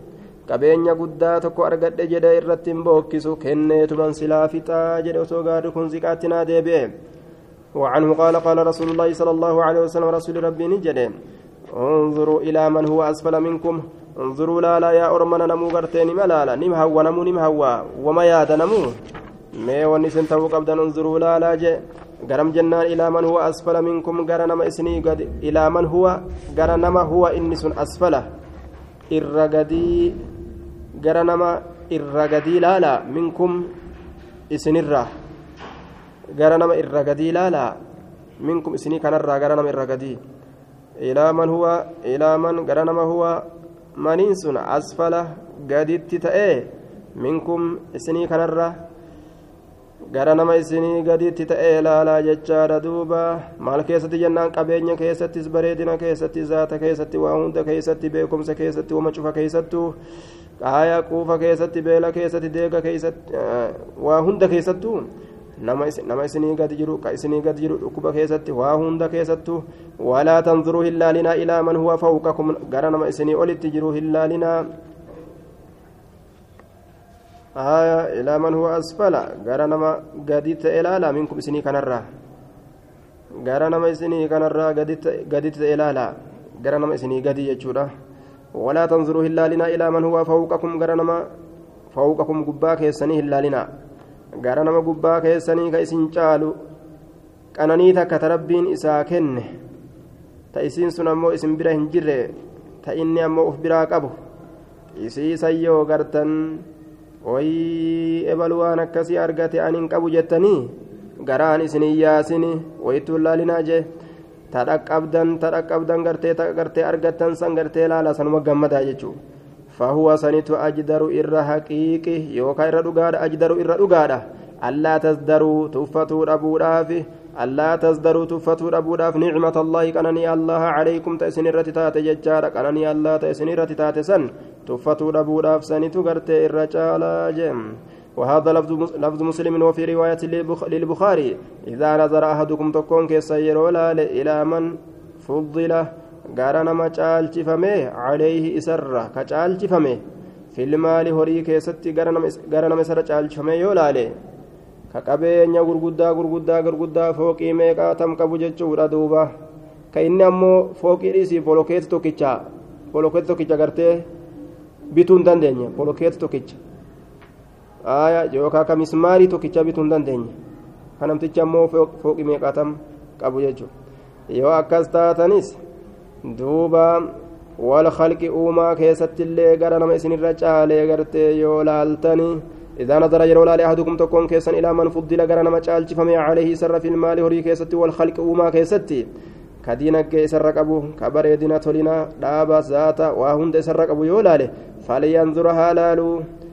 qabeenya guddaa tokko argadhe jedhe irratti hin bookkisu kenneetuman silaa fixaa jedhe osoo gaadhi kun ziqaatti naa deebi'e وعنه قال قال رسول الله صلى الله عليه وسلم رسول ربي نجد انظروا إلى من هو أسفل منكم انظروا لا لا يا أرمنا نمو قرتين ملالا نم هوا نمو نم هوا وما ياد نمو مي ونسن تو قبدا انظروا لا لا جي قرم جنان إلى من هو أسفل منكم قرنما إسني قد إلى من هو قرنما هو إنس أسفل إرقدي قرنما إرقدي لا لا منكم إسنرا قرنما إرقدي لا لا منكم إسني كان الرا قرنما إرقدي إلى من هو إلى من قرنما هو maniin sun asfala gaditti ta'e minkum isinii kanarra gara nama isinii gaditti ta'e ilaalaa jechaadha duuba maal keessatti jennaan qabeenya keessattis bareedina keessatti zaata keessatti waa hunda keessatti beekumsa keessatti wama cufa keessattuu qaaya quufa keessatti beela keessatti deega keessatti waa hunda keessattuu nama isinii gadi jiru ka isinii gadi jiru dhukkuba keessatti waa hunda keessattu walaa tanzuruu hin laalinaa ilaa man huwa fawqakum gara nama isinii olitti jiru hin laalinaa آية إلى من هو أسفل غير نما قديت إلالا منكم سني كنرا غير نما سني كنرا قديت قديت إلالا غير نما سني قدي يجورا ولا تنظروا إلا لنا إلى من هو فوقكم غير نما فوقكم قباك يسني إلا لنا gara nama gubbaa keessanii ka isin caalu qananii takka ta rabbiin isaa kenne ta isiin sun ammoo isin bira hin jirre ta inni ammoo uf biraa qabu isiisan yoo gartan wayii ebalu waan akkasii argate ani hin qabu jettanii garaan isin hin yaasini wayittuun laalinaa jee ta dhaqqabdan ta dhaqqabdan gartee gartee argattan san gartee laala sanuma gammadaa jechuudha سنت أجدر إر حقيقي يوكا إر دغاد أجدر إر دغاد ألا تزدروا تفتوا أبو رافي ألا تزدروا تفتوا أبو راف نعمة الله. كانني الله عليكم تأسن الرتتات ججار. كانني الله تأسن الرتتات سن. تفتوا أبو راف سنت غرت الرجال جم وهذا لفظ لفظ مسلم وفي رواية للبخاري. إذا نظر أحدكم تكون كسير ولا إلى من فضله gara nama caalchifame calayhi isarra ka caalchifame filmaali horii keessatti gara nama isarra caalchifame yoo laale ka qabeenya gurguddaa gurguddaa gurguddaa fooqii meeqaa tam qabu jechuudha duuba? Ka inni ammoo fooqii dhiisii bolokeeti tokkicha bolokeeti tokkicha gartee bituu hin dandeenye bolokeeti tokkicha. Yookaan ka mismaarii tokkicha bituu hin dandeenye? Ka namtichi ammoo fooqii meeqaa tam qabu jechuudha. Yoo akkas taatanis duuba wal khalqi uumaa keessatti illee gara nama isinirra caalee gartee yoo laaltani إذا نظر يرو لا أحدكم تكون كيسا إلى من فضل غير نما جالج فمي عليه سر في المال هري كيستي والخلق وما كيستي. كدينا كيسر قبو كبريدنا تولينا دابا ذاتا وهند سر قبو يولاله فلينظر هالالو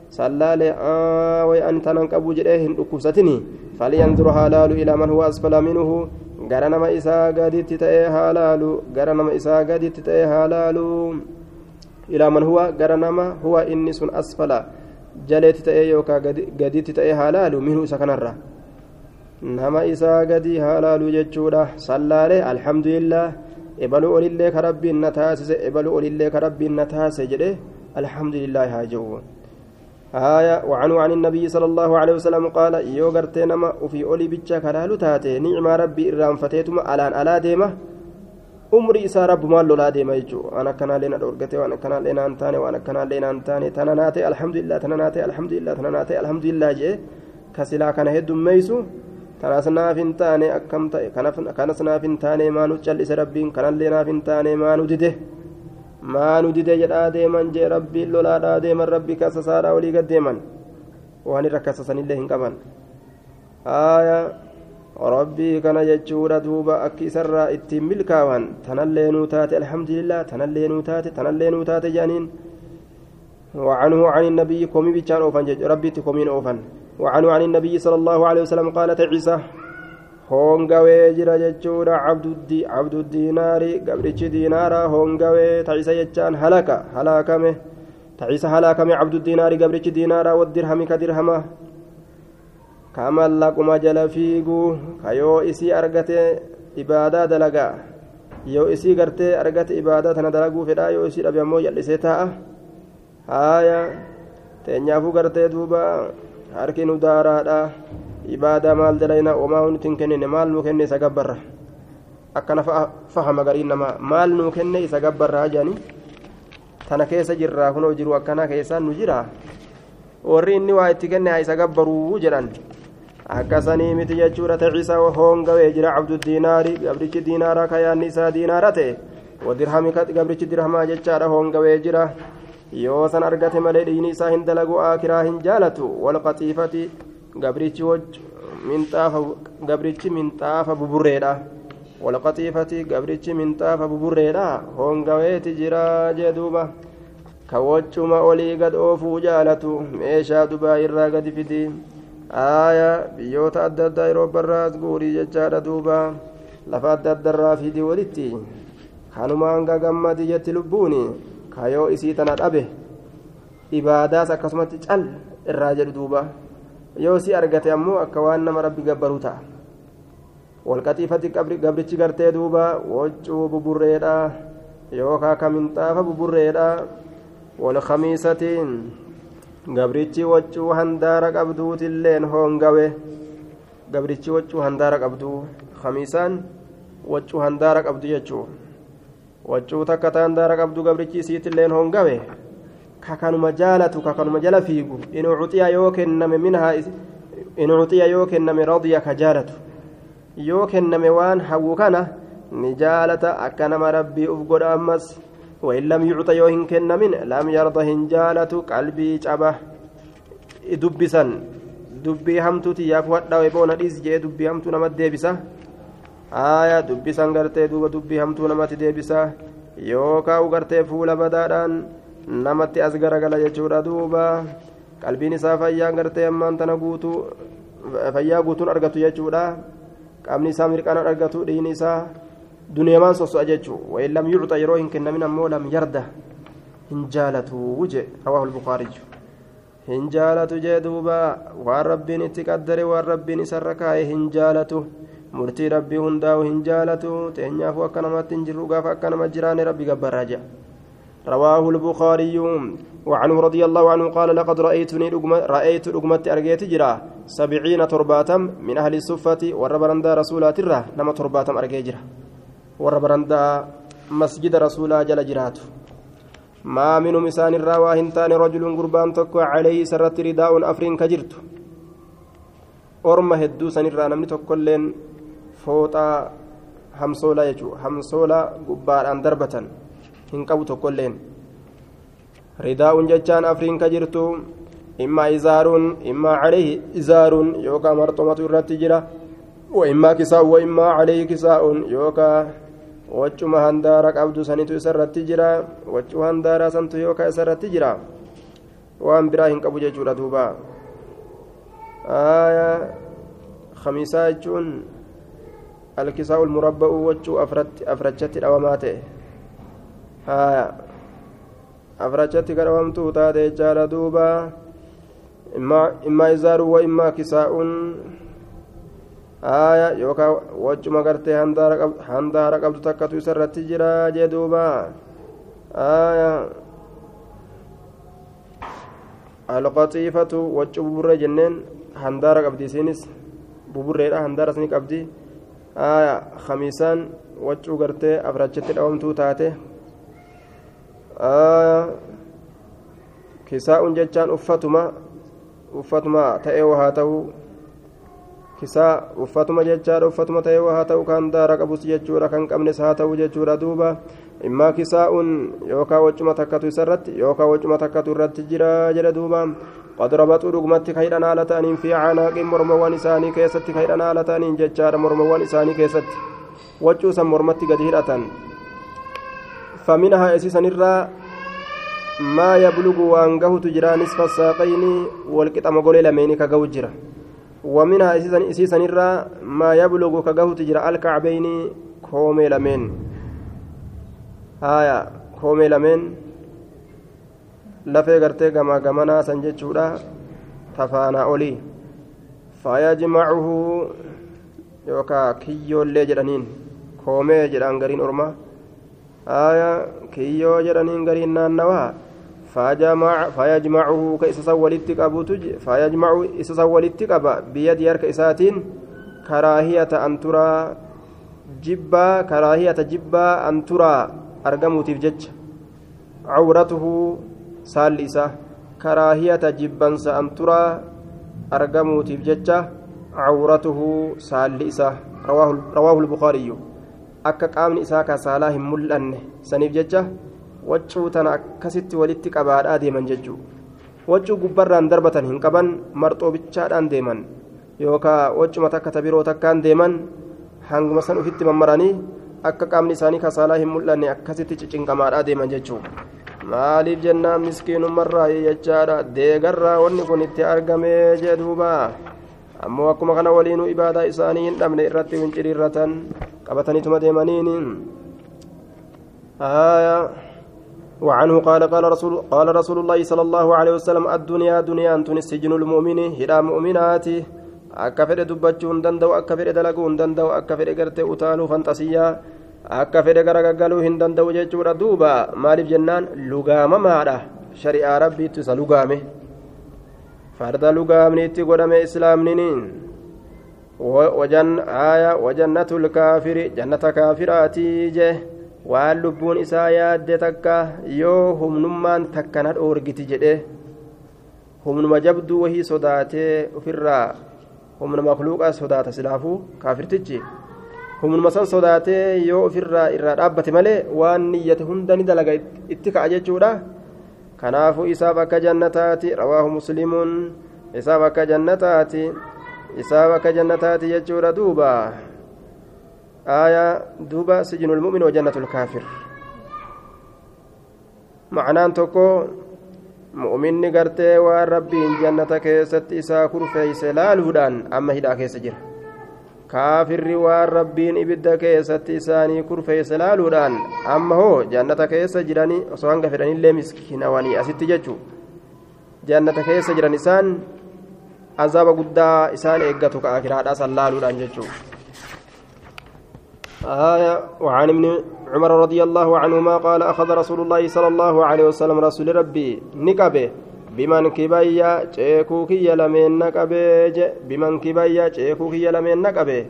سلالي آه وي أنت ننقبو جريهن أكوستني فلينظر هالالو إلى من هو أسفل منه. gara nama isaa gaditti ta'ee haalaalu gara nama isaa gaditti ta'ee haalaalu ilaa man huwa gara nama huwa inni sun asfala jaleetti ta'ee yookaan gaditti ta'ee haalaalu minhu isa kanarra nama isaa gadi haalaalu jechuudha sallaalee alhamdulillah ebaluu olillee ka rabbiin na taasise ebaluu olillee ka rabbiin na taasise jedhe alhamdulillah haa jiru آية وعنه عن النبي صلى الله عليه وسلم قال يو غرتي نما وفي أولي بيتشا كلالو تاتي نعم ربي إرام فتيتما ألان ألا ديما umri isaa rabbumaan lolaa deema jechuudha waan akkanaallee na dhorgate waan akkanaallee naan taane waan akkanaallee naan taane tana naate alhamdulillah tana naate alhamdulillah tana naate alhamdulillah jee kasilaa kana heddummeessu tanas naaf hin taane akkam ta'e kanas naaf hin taane maanu callise rabbiin kanallee naaf hin taane maanu dide maanu dide jedhaa deeman jee rabbiin lolaadhaa deeman rabbi kasasaadhaa olii gad deeman waan irra kasasanillee hin qaban aayaa rabbii kana jechuudha duuba akki isarraa ittiin milkaawan tanallee nuu taate alhamdulillah tanallee nuu taate tanallee nuu taate jaaniin وعنه عن النبي كومي بيتشان أوفن ربي تكومين أوفن وعنه عن النبي صلى الله عليه وسلم قالت عيسى hoongawee jira jechuudha cabdu diinaari gabrichi diinaara hoongawee ta'isa jechaan halaka halaakame ta'isa halaakame cabdu diinaari gabrichi diinaara waddirhami ka dirhama kamallaquma jala fiiguu kayoo isii argate ibaadaa dalagaa yoo isii gartee argate ibaadaa tana dalaguu fedhaa yoo isii dhabe ammoo jal'isee taa'a haaya teenyaafuu gartee duuba harki nu daaraadha ibaadaa maal dalayna omaa nuti hin kennine maal nuu kenne isa gabbarra akkana fahama gariin namaa maal nuu kenne isa gabbarraa jedhani tana keessa jirraa kunoo jiru akkana keessaan nu jira warri inni waa itti kenne isa gabbaruu jedhan akkasanii miti jechuudha taciisa hoongawee jira. Cabdu diinaari gabrichi diinaara kayaanni isaa diinaara ta'e wadirhami gabrichi dirhamaa jechaadha hoongawee jira. Yoo san argate malee dhiini isaa hin dalagu aakiraa hin jaalatu. Walqaxiifati gabrichi minxaafa gabrichi minxaafa buburreedha. Walqaxiifati gabrichi minxaafa buburreedha. Hoongaweeti jira jee duuba. Ka waccuma olii gad oofuu jaalatu. Meeshaa dubaa irraa gadi fidi aaya biyyoota adda addaa yeroo barraas guurii jechaadha duuba. Lafa adda addarraa fidi walitti kanumaan gagammadi jetti lubbuuni kayoo isii tana dhabe. Ibaadaas akkasumatti cal irraa jedhu duuba. Yoo si argate ammoo akka waan nama rabbi gabbaruu ta'a. Walqaxiifatti gabrichi gartee duuba waccuu buburreedha. Yookaa ka minxaafa buburreedha walkamiisatiin gabrichi waccuu handaara qabduutilleen hoongawe. Gabrichi waccuu handaara qabduu kamiisaan waccuu handaara qabdu jechuu waccuu takka ta handaara qabdu gabrichi isiitilleen hoongawe. Kakanuma jaalatu kakanuma jala fiigu. In uciya yoo kenname minhaa in uciya yoo kenname radiya ka jaalatu. Yoo kenname waan hawwu kana ni jaalata. Akka nama rabbii uf godha ammas وإن لم يعط يوهن كنمن لم يرضى هنجالة قلبي عبه دبسا دبي همتو تياف ودى ويبون ديس جي دبي همتو نمت ديبسا آية دبسا غرتي دوبا دبي همتو نمت ديبسا يوكا وغرتي فولا بدادان namatti as garagala jechuudha duuba qalbiin isaa fayyaa gartee ammaan tana guutuu fayyaa guutuun argatu jechuudha qaamni isaa mirqaan argatu dhiini isaa duneemaan soso'a jechuu wayin lam yucxa yeroo hin kennamin ammoo lam yarda hin jaalatu wuje rawaahu lbukaariyyu hin jaalatu jee duuba waan rabbiin itti qaddare waan rabbiin isarra kaa'e hin jaalatu murtii rabbii hundaa'u hin jaalatu teenyaafu akka namatti hin jirru gaafa akka nama jiraane rabbi gabbarraa jedha رواه البخاري وعنه رضي الله عنه قال لقد رأيتني رأيت رقمت أرجيت جرا سبعين ترباتم من أهل الصفة وربرندا رسولات الره نما ترباتم أرجي جرا وربرندا مسجد رسولا جل جرات ما من مسان الراوى هنتان رجل قربان تكو عليه سرت رداء أفرين كجرت أرمى هدو سن الرا نمني تكلين فوطا همسولا يجو همسولا قبار أن دربة hin qabu tokkolleen ridaa'uun jechaan afriin ka jirtu immaa izaaruun immaa calayhi izaaruun yookaan marxomatu irratti jira. وإما كساء وإما عليه كساء يوكا وجما هندارا قبض سنتو سرت جرا وجو هندارا سنتو يوكا سرت جرا وان براهن قبو جورا دوبا آية خميسة جون الكساء المربع وجو أفرت أفرجت الأواماته haya afrachatti kadhawamtuu taate jechaadha duuba. Immaa izaaru wa immaa kisaa'uun haya yookaan wachuma gartee handaara qabdu takkatu isa irratti jira jee duuba haya alqaxiifatu waccu buburree jenneen handaara qabdi isiinis buburreedha handaara isni qabdi haya khamiisaan waccuu gartee afrachatti dhawamtuu taate kisaa'uun jechaan uffatuma uffatuma ta'ee haa ta'u kisaa uffatuma jechaadha uffatuma ta'ee haa ta'u kan daara qabus jechuudha kan qabnes haa ta'u jechuudha duuba immaa kisaa'uun yookaan waccuma takkatu isarratti yookaan waccuma takkatu irratti jira jedha duuba قد ربطوا رغمت كيدان على تانين في عناق مرموان إساني كيست كيدان على تانين ججار مرموان إساني كيست وجوسا مرمت قد هرأة فمنها أسيسا الرا ما يبلغ وأنقه تجرى نصف الساقين والقطع مقولي لميني كقو جرى ومنها إسيسا نرى ما يبلغ كقهو تجرى الكعبين كومي لمن هايا كومي لمن lafee gartee gamaa gamanaa san jechuudha tafaanaa olii fayajmacuhu yookaa kiyyoollee jedhaniin koomee jedhaan gariin orma aya kiyyoo jedhaniin gariin naannawaa fayajmacuhu ka isa san walitti qabutu fayajmacu isa san walitti qaba biyyadii harka isaatiin karaahiyata an turaa jibbaa karaahiyata jibbaa an turaa argamuutiif jecha cawratuhu saalli isaa karaahiyata jibbansa an turaa argamuutiif jecha cawratuhu saalli isaa rawaahu lbukaariyyu akka qaamni isaa ka waccuu tana akkasitti walitti qabaadhaa deeman jechuu waccuu gubbarraan darbatan hin qaban marxoo bichaadhaan deeman yookaa waccuma takka tabiroo takkaan deeman hanguma san ufitti mammaranii akka qaamni isaanii ka saalaa hin mul'anne akkasitti cicinqamaadhaa deeman jechuu maaliif jennaan miskiinummarraa jechaadha deegarraa wanni kun itti argamee jee duuba ammoo akkuma kana waliinuu ibaadaa isaanii hin dhabne irratti winciriirratan qabataniituma deemaniin وعنه قال قال رسول قال رسول الله صلى الله عليه وسلم الدنيا دنيا أنتن السجن المؤمن هدى مؤمنات danda'u akka fedhe dalaguu hin danda'u akka fedhe gartee utaaluu fantasiyaa akka fedhe garagagaluu hin danda'u jechuudha duuba maaliif jennaan lugaamamaadha shari'aa rabbiitti isa lugaame farda lugaamni itti godhame islaamniniin wajan aya wajannatul kaafiri jannata kaafiraatii jee waan lubbuun isaa yaadde takka yoo humnummaan takka na dhoorgiti jedhe humnuma jabduu wahii sodaatee ofirraa humna makluuqaa sodaata silaafuu kaafirtichi? Humnuma san sodaatee yoo ofirraa irraa dhaabbate malee waan niyyate hunda ni dalaga itti ka'a jechuudha. Kanaafuu isaaf akka jannataati rawaahu muslimuun isaaf akka jannataati isaaf akka jannataati jechuudha duuba آية دوبا سجن المؤمن وجنة الكافر معنaan tokko mu'minni gartee waan rabbiin jannata keessatti isaa kurfeeyse laaluudhaan amma hidhaa keessa jira kaafirri waan rabbiin ibidda keessatti isaanii kurfeeyse laaluudhaan amma hoo jannata keessa jiranii osoo hanga fedhanillee miskinawanii asitti jechuu jannata keessa jiran isaan azaaba guddaa isaan eeggatu ka akiraadhaa san laaluudhaan jechuu آية وعن ابن عمر رضي الله عنهما قال أخذ رسول الله صلى الله عليه وسلم رسول ربي نكبه بمن كبايا تشيكوكي لمن نكبه بمن كبايا تشيكوكي لمن نكبه.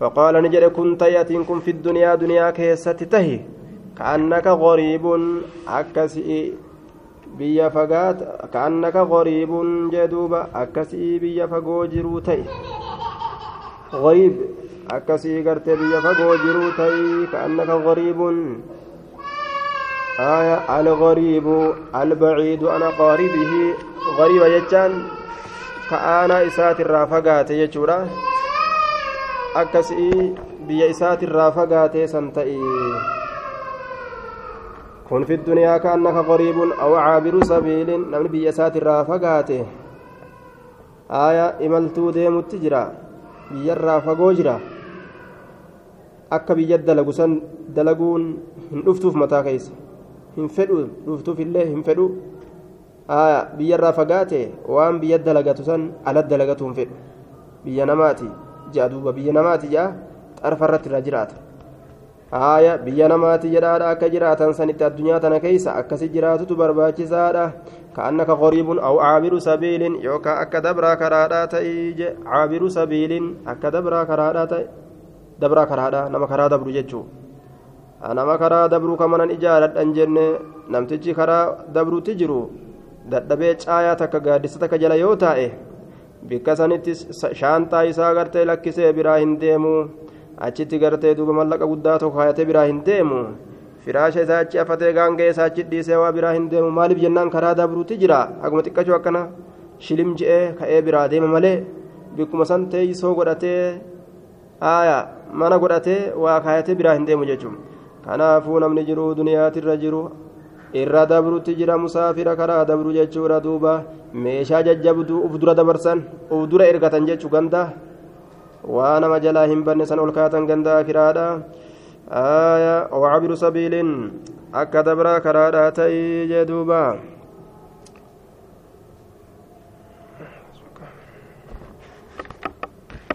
فقال نجد كنت يأتيكم في الدنيا دنيا كيستته كأنك غريب biyya fagaata ka'annaka qoriibuun jee duuba akkasii biyya fagoo jiruu ta'e akkasii gartee biyya fagoo jiruu ta'e ka'annaka qoriibuun آية الغريب البعيد عن قاربه غريب جتان كأنا إسات الرافقات يجورا أكسي بيا إسات الرافقات سنتئي كن في الدنيا كأنك غريب أو عابر سبيل نمن بيا إسات الرافقات آية إملتو ديم التجرا بيا الرافقو جرا akka biyya dalagu san dalaguun hin dhuftuuf mataa keessa hin fedhu dhuftuuf illee hin fedhu biyyarraa fagaate waan biyya dalagatu san ala dalagatu hin fedhu biyya namaati ja'a duuba biyya namaati ja'a xarfarratti irra jiraata haaya biyya namaati jedhaadha akka jiraatan sanitti addunyaa tana keessa akkasi jiraatutu barbaachisaadha ka'annaka qoriibun aw caabiru sabiilin yookaan akka dabraa karaadhaa ta'ii je caabiru sabiilin akka dabraa karaadhaa ta'e dabraa karaadha nama karaa dabru jechuun nama karaa dabruu kamanan ijaaradhan jenne namtichi karaa dabruutti jiru dadhabee caayaa takka gaaddisa takka jala yoo taa'e bikka sanitti shaantaa isaa gartee lakkisee biraa hin deemu achitti gartee duuba mallaqa guddaa tokko hayatee biraa hin deemu firaasha isaa achi afatee gaangee isaa achi dhiisee waa biraa hin deemu maaliif jennaan karaa dabruutti jira haguma xiqqachuu akkana shilim je'ee ka'ee biraa deema malee bikkuma san teeysoo godhatee haaya mana godhatee waa kaayatee biraa hin deemu jechuun. Kanaafuu namni jiru duniyaatirra jiru irra dabrutti jira musaafira karaa dabru jechuudha duuba. Meeshaa jajjabduu uf dura dabarsan uf dura ergatan jechu gandaa waa nama jalaa hin banne san ol kaatan gandaa kiraadha wacabiru sabiiliin akka dabraa karaadhaa ta'ii jee duuba.